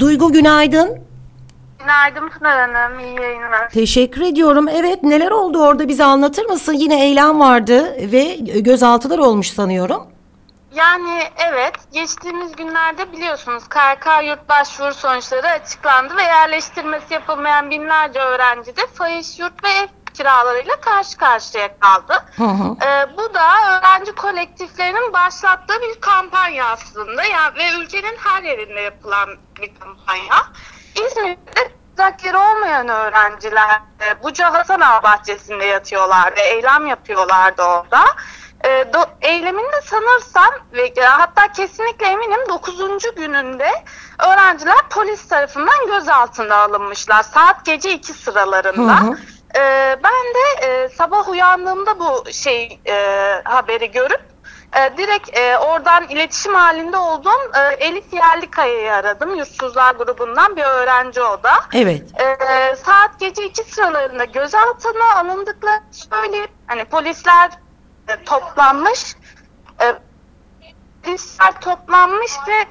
Duygu günaydın. Günaydın Pınar Hanım, iyi yayınlar. Teşekkür ediyorum. Evet neler oldu orada bize anlatır mısın? Yine eylem vardı ve gözaltılar olmuş sanıyorum. Yani evet, geçtiğimiz günlerde biliyorsunuz KYK yurt başvuru sonuçları açıklandı ve yerleştirmesi yapılmayan binlerce öğrenci de fahiş yurt ve kiralarıyla karşı karşıya kaldı. Hı hı. Ee, bu da öğrenci kolektiflerinin başlattığı bir kampanya aslında ya ve ülkenin her yerinde yapılan bir kampanya. İzmir'de yeri olmayan öğrenciler e, Buca Hasan Ağa bahçesinde yatıyorlar ve eylem yapıyorlardı orada. E, do- eylemin de sanırsam ve e, hatta kesinlikle eminim 9. gününde öğrenciler polis tarafından gözaltına alınmışlar. Saat gece 2 sıralarında. Hı hı. Ee, ben de e, sabah uyandığımda bu şey e, haberi görüp e, direkt e, oradan iletişim halinde olduğum e, Elif Yerlikaya'yı aradım. Yurtsuzlar grubundan bir öğrenci o da. Evet. E, saat gece 2 sıralarında gözaltına alındıklarını söyleyip hani polisler e, toplanmış e, polisler toplanmış ve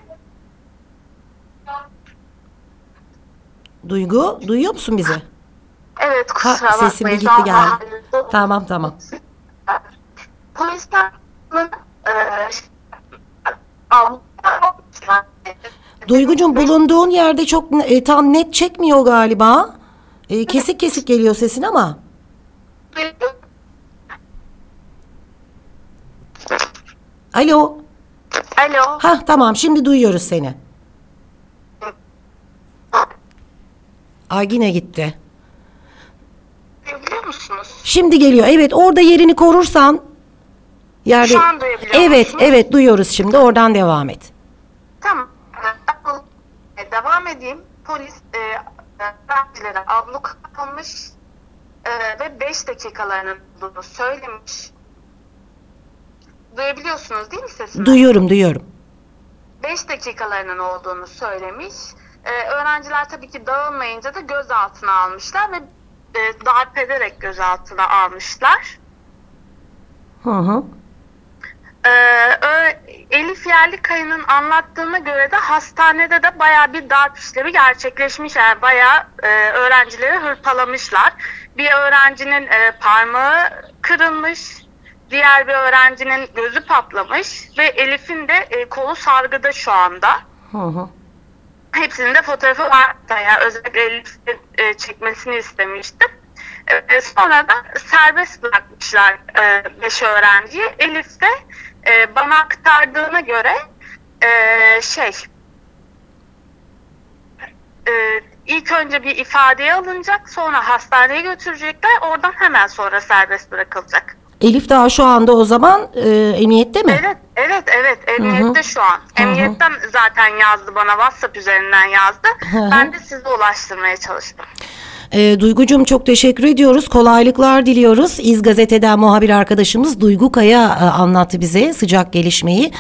Duygu duyuyor musun bizi? Evet Ha, kusura sesim bir bakmayın. gitti geldi. Tamam tamam. Polisler e. Duygucuğum bulunduğun yerde çok e, tam net çekmiyor galiba. E, kesik kesik geliyor sesin ama. Alo. Alo. Ha tamam şimdi duyuyoruz seni. Ay yine gitti. Musunuz? Şimdi geliyor. Evet orada yerini korursan. Yerde... Şu an duyabiliyor Evet musunuz? evet duyuyoruz şimdi. Oradan devam et. Tamam. E, Devam edeyim. Polis e, öğrencilere abluk almış e, ve 5 dakikalarının olduğunu söylemiş. Duyabiliyorsunuz değil mi sesimi? Duyuyorum duyuyorum. 5 dakikalarının olduğunu söylemiş. Ee, öğrenciler tabii ki dağılmayınca da gözaltına almışlar ve e, darp ederek gözaltına almışlar. Hı hı. Ee, Elif Yerlikaya'nın anlattığına göre de hastanede de bayağı bir darp işlemi gerçekleşmiş. Yani bayağı e, öğrencileri hırpalamışlar. Bir öğrencinin e, parmağı kırılmış. Diğer bir öğrencinin gözü patlamış. Ve Elif'in de e, kolu sargıda şu anda. Hı hı. Hepsinin de fotoğrafı var. Yani özellikle Elif'in e, çekmesini istemiştim. E, sonra da serbest bırakmışlar 5 öğrenciyi. Elif de e, bana aktardığına göre e, şey e, ilk önce bir ifadeye alınacak sonra hastaneye götürecekler oradan hemen sonra serbest bırakılacak. Elif daha şu anda o zaman e, emniyette mi? Evet, evet, evet. Emniyette şu an. Emniyetten zaten yazdı bana, WhatsApp üzerinden yazdı. hı. Ben de size ulaştırmaya çalıştım. E, Duygucuğum çok teşekkür ediyoruz. Kolaylıklar diliyoruz. İz Gazete'den muhabir arkadaşımız Duygu Kaya e, anlattı bize sıcak gelişmeyi.